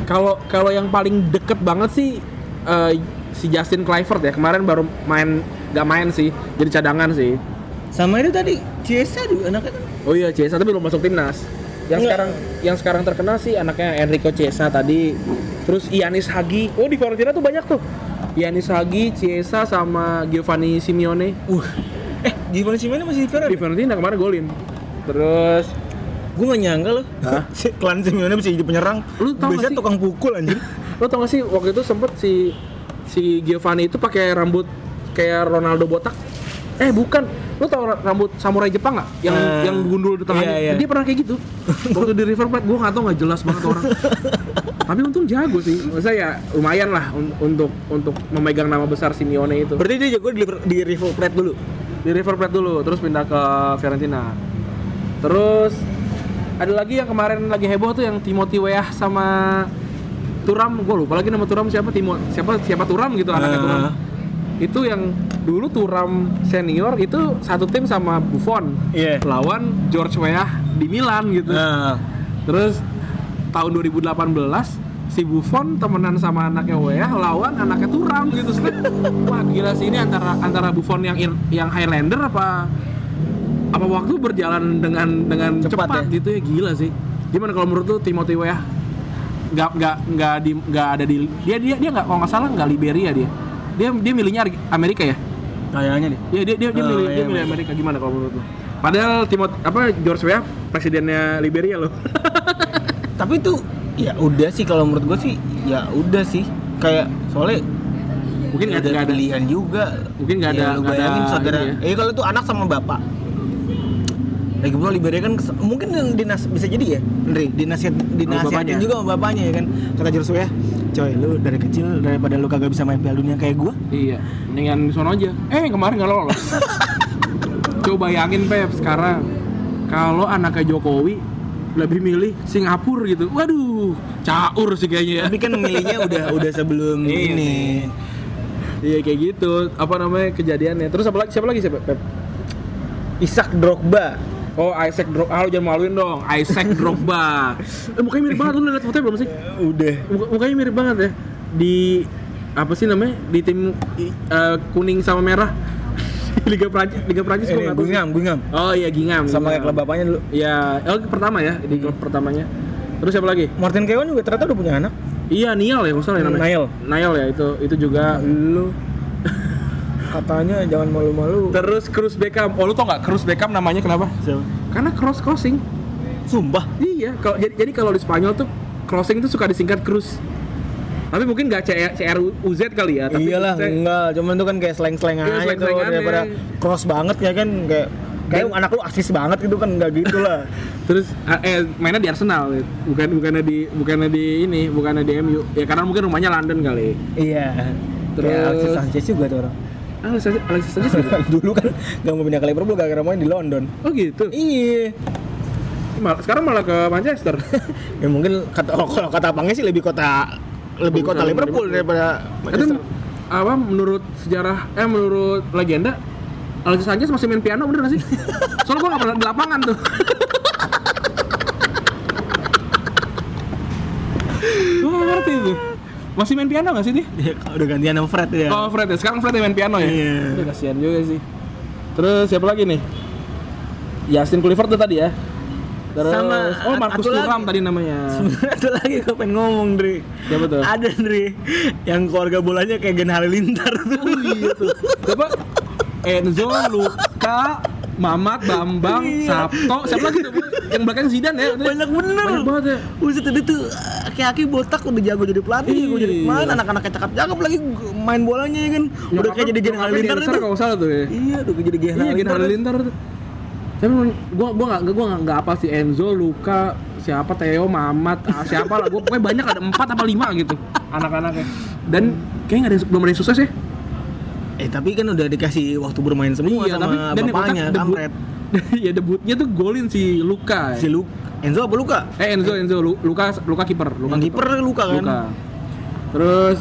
Kalau kalau yang paling deket banget sih eh, si Justin Clifford ya kemarin baru main gak main sih jadi cadangan sih. sama itu tadi Ciesa juga anaknya kan Oh iya Ciesa tapi belum masuk timnas. Yang Enggak. sekarang yang sekarang terkenal sih anaknya Enrico Ciesa tadi. Terus Ianis Hagi. Oh di Fiorentina tuh banyak tuh. Ianis Hagi, Ciesa sama Giovanni Simeone. uh eh Giovanni Simeone masih di Di Fiorentina Fiorentina kemarin golin. Terus gue gak nyangka loh si klan Simeone bisa jadi penyerang Lu tau biasanya sih? tukang pukul anjir Lo tau gak sih waktu itu sempet si si Giovanni itu pakai rambut kayak Ronaldo botak? Eh bukan, lo tau ra- rambut samurai Jepang nggak? Yang Eh, yang gundul di tengahnya? iya, iya. Dia pernah kayak gitu. waktu di River Plate, gue nggak tau nggak jelas banget orang. Tapi untung jago sih. Maksudnya ya lumayan lah un- untuk untuk memegang nama besar Simeone itu. berarti dia jago di River Plate dulu Di River Plate dulu, terus pindah ke Fiorentina. Terus ada lagi yang kemarin lagi heboh tuh yang Timothy Weah sama Turam, gue lupa lagi nama Turam siapa Timo siapa siapa Turam gitu anaknya Ah. Turam. Itu yang dulu Turam senior itu satu tim sama Buffon Iya. lawan George Weah di Milan gitu. nah Terus tahun 2018 si Buffon temenan sama anaknya Weah lawan anaknya Turam gitu wah gila sih ini antara antara Buffon yang yang Highlander apa apa waktu berjalan dengan dengan Cepat cepat, ya? gitu ya gila sih gimana kalau menurut lu Timothy Weah nggak nggak nggak di nggak ada di dia dia dia nggak kalau nggak salah nggak Liberia dia dia dia milihnya Amerika ya Kayaknya deh. Iya dia dia, dia Oh, milih iya, dia milih iya. Amerika gimana kalau menurut lu? Padahal Timot apa George Weah presidennya Liberia loh. Tapi itu ya udah sih kalau menurut gue sih ya udah sih kayak soalnya Mungkin nggak ada, ada pilihan juga. Mungkin nggak Ya, ada- lu nggak ada bayangin saudara. ini ya. Eh kalau itu anak sama bapak. Lagi pula Liberia kan mungkin dinas bisa jadi ya, Andre, dinasihat dinasihatin juga sama bapaknya ya kan. Kata Joshua ya, coy lu dari kecil daripada lu kagak bisa main Piala Dunia kayak gua. Iya, mendingan di sono aja. Eh kemarin nggak lolos. Coba bayangin Pep sekarang kalau anaknya Jokowi lebih milih Singapura gitu. Waduh, caur sih kayaknya ya. Tapi kan milihnya udah udah sebelum Iya ini. Iya kayak gitu. Apa namanya kejadiannya? Terus apa lagi? Siapa lagi siapa Pep? Isaac Drogba. Oh Isaac Drogba. Ah, lu jangan maluin dong. Isaac Drogba. eh, mukanya mirip banget lu liat fotonya belum sih? Udah. Muka- mukanya mirip banget ya di apa sih namanya di tim eh, kuning sama merah Liga Prancis Liga Prancis gua Ini nggak. Gungham, Gungham. oh iya Gingham Sama kayak Gingham. klub bapaknya dulu. ya oh, pertama ya di klub pertamanya terus siapa lagi Martin Kewan juga ternyata udah punya anak. iya Nial ya nggak salah ya namanya Niall. Niall ya itu itu juga Lu katanya jangan malu-malu. terus Cruz Beckham oh lu tau nggak Cruz Beckham namanya kenapa Siapa? karena cross crossing Sumpah. iya kalau jadi, jadi kalau di Spanyol tuh crossing itu suka disingkat Cruz tapi mungkin nggak CR, CRUZ kali ya tapi Iyalah, maksudnya- enggak. Cuman itu kan kayak slang-slang Iya, aja tuh slang-slang aneh. daripada cross banget ya kan kayak kayak anak lu asis banget gitu kan enggak gitu lah. Terus eh mainnya di Arsenal, bukan bukannya di bukannya di ini, bukannya di MU. Ya karena mungkin rumahnya London kali. iya. Terus- Terus Alexis Sanchez juga tuh orang. Ah, Alexis Alexis Sanchez gitu? Dulu kan nggak mau pindah ke Liverpool gara-gara main di London. Oh gitu. Iya. Mal- sekarang malah ke Manchester. Ya mungkin kata oh, kalau kata abangnya sih lebih kota lebih kota Liverpool Liverpool. daripada Itu Manchester. apa menurut sejarah eh menurut legenda Alexis Sanchez masih main piano bener gak sih? Soalnya gua gak pernah di lapangan tuh. Gua gak ngerti tuh. Masih main piano gak sih dia? Ya, udah gantian sama Fred ya. Oh Fred ya, sekarang Fred yang main piano ya? Iya. Aduh, kasihan juga sih Terus siapa lagi nih? Justin Kluivert tuh tadi ya Terus, Sama, oh lagi. Thuram tadi namanya Ada lagi gue pengen ngomong, Dri. Siapa tuh? Ada, Dri. Yang keluarga bolanya kayak Gen Halilintar tuh. Oh iya tuh Siapa? Enzo, Luka, Mamat, Bambang, Iya. Sabto Siapa lagi tuh? Yang belakang Zidane ya? Banyak bener. Banyak banget ya Buset tadi tuh aki-aki botak udah jago jadi pelatih, Iya. gue jadi pemain, anak-anaknya cakep-cakep lagi main bolanya ya kan. udah Nyokapnya- kayak jadi Gen Halilintar itu. kalau salah tuh ya Iya, udah jadi Gen Iya, Gen Halilintar. Halilintar tuh tapi gua gua nggak gua nggak nggak apa sih Enzo, Luka, siapa Theo, Mamat, ah, siapa lah gua pokoknya banyak ada empat apa lima gitu anak-anaknya dan kayaknya nggak ada yang- belum ada yang sukses ya Eh, tapi kan udah dikasih waktu bermain semua Iya, sama dan yang bapaknya, debut- Kamret. ya debutnya tuh golin si Luka Si Lu Enzo apa Luka? eh Enzo Enzo Lu- Luka Luka kiper Luka kiper Luka kan. Luka terus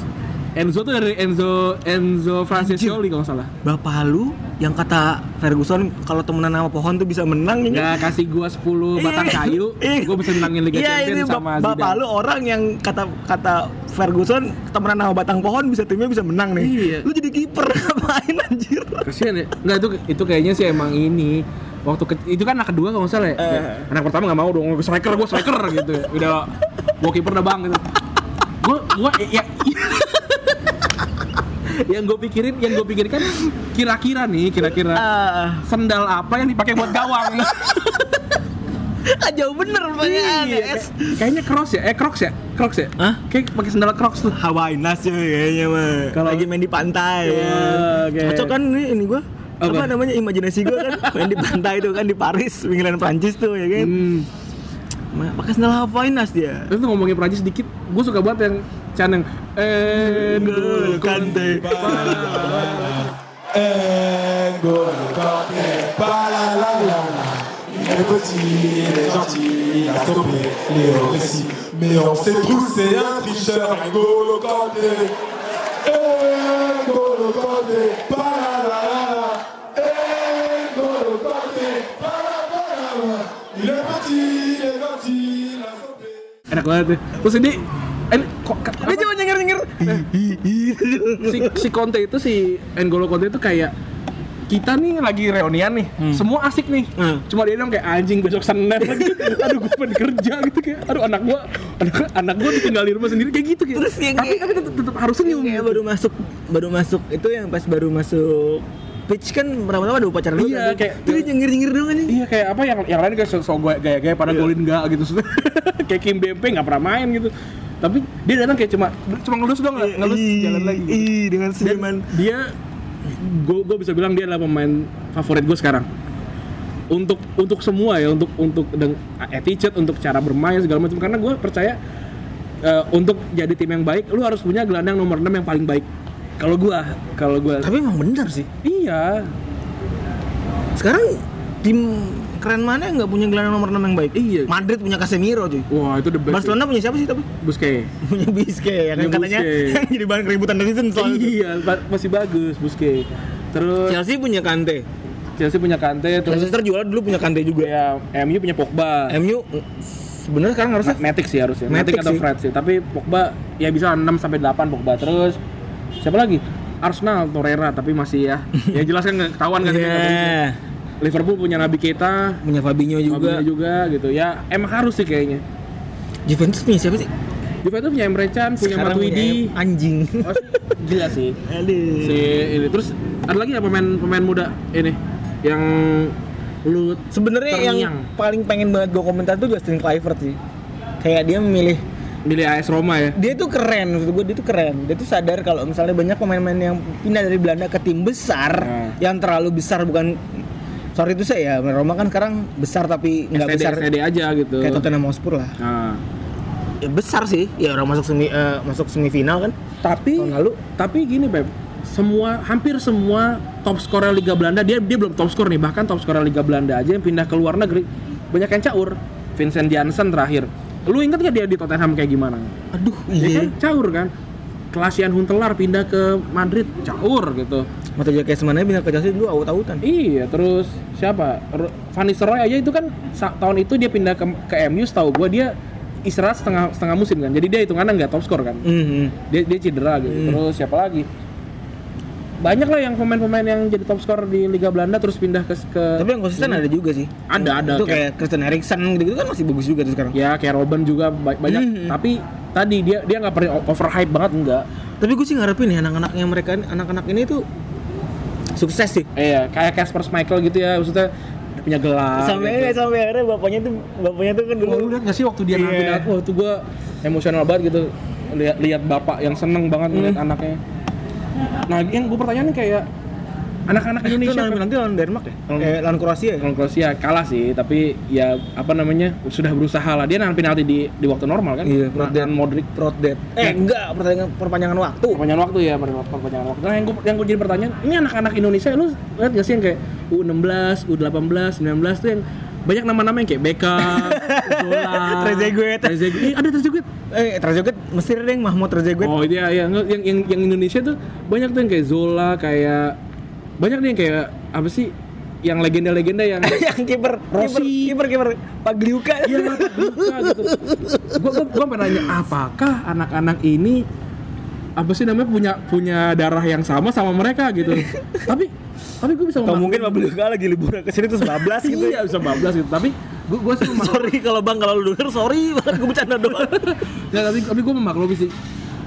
Enzo tuh dari Enzo Enzo Francescoli kalau salah Bapak lu yang kata Ferguson kalau temenan sama pohon tuh bisa menang ya kan? nggak kasih gua 10 batang Iya. kayu Iya. gua bisa menangin Liga Iya, ini Champions sama Bapak Zidane lu orang yang kata kata Ferguson temenan sama batang pohon bisa timnya bisa menang nih. Iya. Lu jadi kiper ngapain anjir? kasihan ya nggak itu itu kayaknya sih emang ini waktu ke, itu kan anak kedua kalau nggak salah ya Eh. anak pertama nggak mau dong striker gue striker gitu ya udah gue kiper udah bang gitu gue gue ya yang gue pikirin yang gue pikirin kan kira-kira nih kira-kira Ah, sendal apa yang dipakai buat gawang ah, jauh bener pertanyaan. Iya, kayaknya crocs ya eh crocs ya crocs ya Hah? kayak pakai sendal crocs tuh Hawaii Nas cuy kayaknya mah. Kalau- lagi main di pantai. Iya, ya. oke. Cocok kan ini, ini gua. Apa? Apa? namanya imajinasi gua kan main di pantai itu kan di Paris, pinggiran Prancis tuh ya kan. hmm. Ma- Pakai sandal Hawaii Nas dia. Terus tuh ngomongin Prancis dikit, gue suka banget yang Chan yang N'Golo Kante. N'Golo Kanté, balalala. Il est petit, il est gentil, il a stoppé Léo Messi. Mais on sait tous, c'est un tricheur, N'Golo Kanté. N'Golo Kanté, enak banget deh. Terus ini Eh, kok, Dia cuma nyengir-nyengir. si, si Conte itu si N'Golo Conte itu kayak kita nih lagi reunian nih, semua asik nih. Hmm. Cuma dia bilang kayak anjing besok Senin lagi. aduh gue pengen kerja gitu kayak. Aduh anak gua anak, anak gua ditinggal di rumah sendiri kayak gitu kayak. Terus yang tapi kayak- tapi tetap, tetap harus senyum. Kayak baru masuk baru masuk itu yang pas baru masuk pitch kan pertama-tama ada upacara dulu Iya, kan. kayak- dia nyengir-nyengir doang anjing. Iya kayak apa yang yang lain kayak so, so gue gaya-gaya pada Iya. golin enggak gitu. kayak Kim Bempe nggak pernah main gitu. Tapi dia datang kayak cuma cuma ngelus doang nggak ngelus Ih, jalan lagi. gitu. Ih, dengan senyuman. dia gue gue bisa bilang dia adalah pemain favorit gue sekarang untuk untuk semua ya untuk untuk attitude untuk cara bermain segala macam karena gue percaya eh, untuk jadi tim yang baik lu harus punya gelandang nomor 6 yang paling baik kalau gue kalau gue Tapi emang bener sih. iya Sekarang tim keren mana yang nggak punya gelandang nomor 6 yang baik? Iya. Madrid punya Casemiro cuy. wah itu the best Barcelona punya siapa sih tapi? Busquets punya Biske ya kan Punya katanya Busquets. yang jadi bahan keributan netizen soal iya masih bagus Busquets terus Chelsea punya Kante. Chelsea punya Kante terus Leicester juara dulu punya Kante juga. ya MU punya Pogba MU sebenarnya sekarang harusnya Matic sih harusnya. Matic Matic, atau sih. Fred sih. Tapi Pogba ya bisa 6 sampai 8 Pogba terus. Siapa lagi? Arsenal Torreira tapi masih ya. ya jelas kan ketahuan kan. Iya. Liverpool punya Nabi Keita punya Fabinho juga. Fabinho juga gitu. Ya emang harus sih kayaknya. Juventus punya siapa sih? Juventus punya Emre Can, punya Sekarang Matuidi. punya anjing. Oh, gila sih. Aduh. Si ini terus ada lagi ya pemain pemain muda ini yang lu Sebenarnya yang paling pengen banget gue komentar tuh Justin Kluivert sih. Kayak dia memilih milih AS Roma ya. dia tuh keren maksud gue dia tuh keren. Dia tuh sadar kalau misalnya banyak pemain-pemain yang pindah dari Belanda ke tim besar Nah. yang terlalu besar bukan sorry itu saya ya Roma kan sekarang besar tapi nggak besar STD aja gitu. kayak Tottenham Hotspur lah. Nah, ya besar sih. Ya orang masuk semi eh, masuk semifinal kan tapi tahun lalu. tapi gini Beb semua hampir semua top scorer Liga Belanda dia dia belum top skor nih. Bahkan top scorer Liga Belanda aja yang pindah ke luar negeri. Banyak yang caur. Vincent Janssen terakhir lu inget gak dia di Tottenham kayak gimana aduh Dia iya kan caur kan Klasian Huntelaar pindah ke Madrid caur gitu Mata Jaka semuanya pindah ke Chelsea dulu aut-autan iya terus siapa Van Nistelrooy aja itu kan tahun itu dia pindah ke, ke MU setahu gua dia istirahat setengah setengah musim kan jadi dia hitungannya nggak top skor kan Mhm. dia dia cedera gitu. Hmm. Terus siapa lagi? Banyak lah yang pemain-pemain yang jadi top skor di Liga Belanda terus pindah ke ke tapi yang konsisten ada juga sih Ada, ada. itu kayak Christian Eriksen gitu, kan masih bagus juga tuh sekarang ya kayak Robben juga ba- banyak. Hmm. Tapi tadi dia dia nggak pernah overhype banget enggak. tapi gue sih ngarepin nih anak-anaknya mereka anak-anak ini tuh sukses sih Eh ya, kayak Casper Schmeichel gitu ya, maksudnya punya gelar. sampai gitu. sampai akhirnya bapaknya tuh bapaknya tuh kan dulu Oh, lihat gak sih waktu dia Iya. ngambil aku, itu gua emosional banget gitu lihat lihat bapak yang seneng banget ngeliat Hmm. anaknya. Nah, yang gue pertanyaan kayak anak-anak itu Indonesia nanti, nanti lawan Denmark ya? Eh, lawan Kroasia ya? Lawan Kroasia kalah sih, tapi ya apa namanya sudah berusaha lah. Dia nahan penalti di di waktu normal kan? Iya, Nah, dan Modric. Proddet eh enggak pertandingan perpanjangan waktu. Perpanjangan waktu ya, per- perpanjangan waktu. Nah, yang gue yang gue jadi pertanyaan, ini anak-anak Indonesia lu lihat gak sih yang kayak U16, U18, 19 tuh yang banyak nama-nama yang kayak Beckham, Zola, Trezeguet. Trezeguet. Eh, ada Trezeguet. eh Trezeguet Mesir deh Mahmud Trezeguet Oh iya iya yang, yang yang Indonesia tuh banyak tuh yang kayak Zola kayak banyak nih yang kayak apa sih yang legenda-legenda yang yang kiper Rossi. kiper kiper Pagliuca Iya, luka gitu. Gua gua gua pengen nanya apakah anak-anak ini apa sih namanya punya punya darah yang sama sama mereka gitu. tapi tapi gue bisa atau memak- mungkin Pagliuca lagi liburan ke sini terus bablas gitu Iya, bisa bablas gitu. Tapi gua gua sih sorry kalau bang kalau lu denger sorry banget gue bercanda doang Ya, tapi tapi gue memaklumi sih.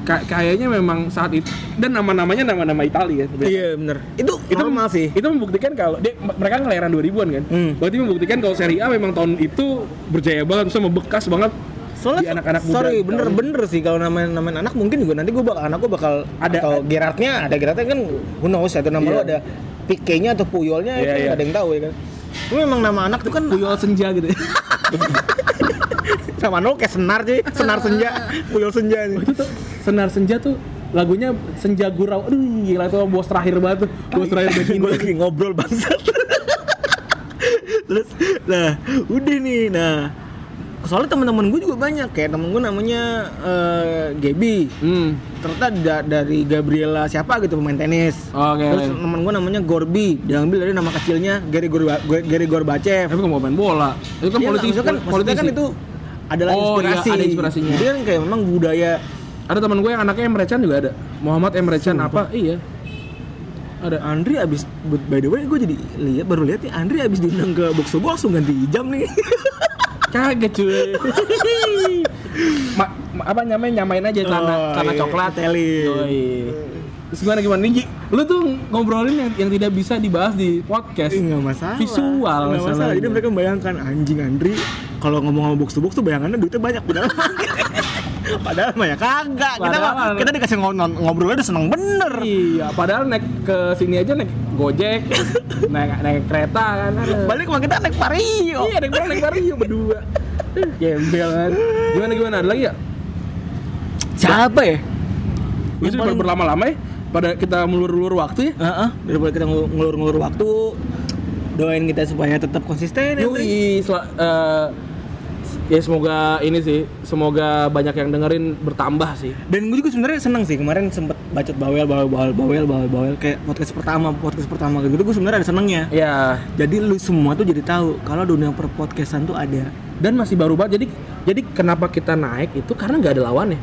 Ka- kayaknya memang saat itu dan nama-namanya nama-nama Italia ya. iya bener itu itu normal sih itu membuktikan kalau dia, mereka kan kelahiran 2000-an kan Hmm. berarti membuktikan kalau Serie A memang tahun itu berjaya banget bisa membekas banget di soalnya anak-anak muda. sorry bener-bener sih kalau namain namain anak mungkin juga nanti gue bakal anak gue bakal Ada- atau Gerardnya ada Gerardnya kan who knows atau nama Iya. lu ada Pique-nya atau Puyolnya Iya, itu nggak ada yang tahu ya kan. Tapi memang nama anak tuh kan Puyol senja gitu ya. Sama nol kayak senar sih senar senja Puyol senja nih. itu tuh senar senja tuh lagunya senja gurau. Aduh gila itu bos terakhir banget tuh. Bos terakhir band gue lagi ngobrol bangsat. Terus nah udah nih nah soalnya teman-teman gue juga banyak kayak temen gue namanya eh, Gaby hmm ternyata da- dari Gabriela siapa gitu pemain tenis Oke. terus temen gue namanya Gorbi diambil dari nama kecilnya Gary Gorba Gary Gorbachev tapi nggak mau main bola itu kan Iya, politik kan, maksudnya kan itu adalah Oh, iya, inspirasi. ada inspirasinya. Jadi kan kayak memang budaya Ada teman gue yang anaknya Emre Can juga ada. Muhammad Emre Can apa? Iya. Ada. Andri abis by the way gue jadi lihat baru lihat nih Andri abis diundang ke box box langsung ganti jam nih. Kaget cuy. ma, ma- apa namanya nyamain aja celana Oh, celana iya, coklat. telin. Yoi. Terus gimana gimana nih? Lu tuh ngobrolin yang, yang tidak bisa dibahas di podcast. Enggak masalah. Visual Nggak masalah. Jadi mereka membayangkan anjing Andri kalau ngomong sama box to box tuh bayangannya duitnya banyak padahal padahal mah ya kagak. Kita mah- kita dikasih ngo- ngobrolnya udah seneng bener. Iya, padahal naik ke sini aja naik Gojek, naik naik kereta kan. ada. Balik sama kita naik Vario. Iya, naik naik Vario berdua. Gembel kan. Gimana gimana? Ada lagi ya? Siapa ya? Lu sih paling- berlama-lama ya pada kita melur-lur waktu ya. Heeh, daripada kita ngulur-ngulur waktu doain kita supaya tetap konsisten ya. Yui, eh, ya semoga ini sih, semoga banyak yang dengerin bertambah sih. Dan gue juga sebenarnya seneng sih kemarin sempet bacot bawel bawel bawel bawel bawel bawel kayak podcast pertama podcast pertama kayak gitu gue sebenarnya ada senengnya. Ya, Jadi lu semua tuh jadi tahu kalau dunia per podcastan tuh ada. dan masih baru banget. Jadi jadi kenapa kita naik itu karena nggak ada lawannya.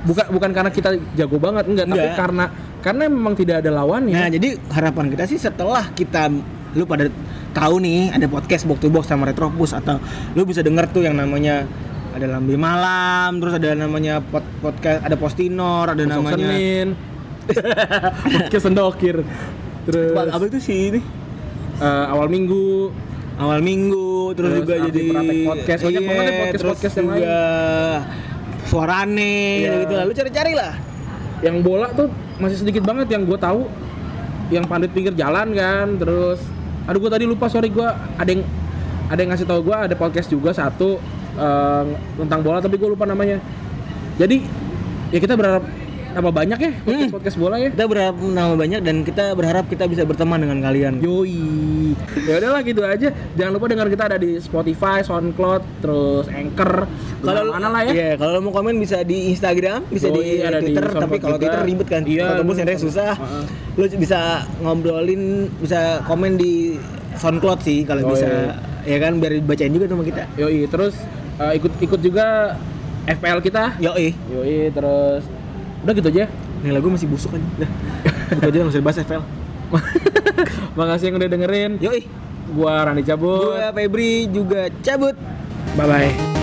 Bukan bukan karena kita jago banget enggak, tapi Enggak. karena karena memang tidak ada lawannya. Nah jadi harapan kita sih setelah kita lu pada tahu nih ada podcast box to box sama Retropus atau lu bisa denger tuh yang namanya ada lambe malam terus ada namanya pod, podcast ada postinor ada Besok namanya Senin. Podcast sendokir. Terus apa, apa itu sih ini eh, awal minggu awal minggu terus, Terus juga jadi Podcast. Banyak Iya, banget ya podcast-podcast terus yang juga suarane Iya. gitu lah lu cari-cari lah yang bola tuh masih sedikit banget yang gue tahu yang pandit pinggir jalan kan terus aduh gue tadi lupa sorry gue ada yang ada yang ngasih tahu gue ada podcast juga satu eh, tentang bola tapi gue lupa namanya. Jadi ya kita berharap tambah banyak ya podcast podcast bola ya kita berharap nama banyak dan kita berharap kita bisa berteman dengan kalian Yoi. Ya udahlah gitu aja. Jangan lupa dengar kita ada di Spotify, SoundCloud, terus Anchor. Kalau mana lah ya. Iya, kalau mau komen bisa di Instagram, bisa Yoi, di ada di Twitter, SoundCloud tapi kalau. Twitter ribet kan. Iya, tembus susah. Heeh. Lo bisa ngobrolin, bisa komen di SoundCloud sih kalau Oh, bisa. iya. Ya kan biar dibacain juga sama kita. Yoi, terus eh, ikut ikut juga FPL kita. Yo eh, Yoi, terus udah gitu aja. nih lagu masih busuk kan. Dah. Itu aja nggak usah dibahas FL. Makasih yang udah dengerin. Yo eh, Gua Rani cabut. gue Febri juga cabut. Bye bye.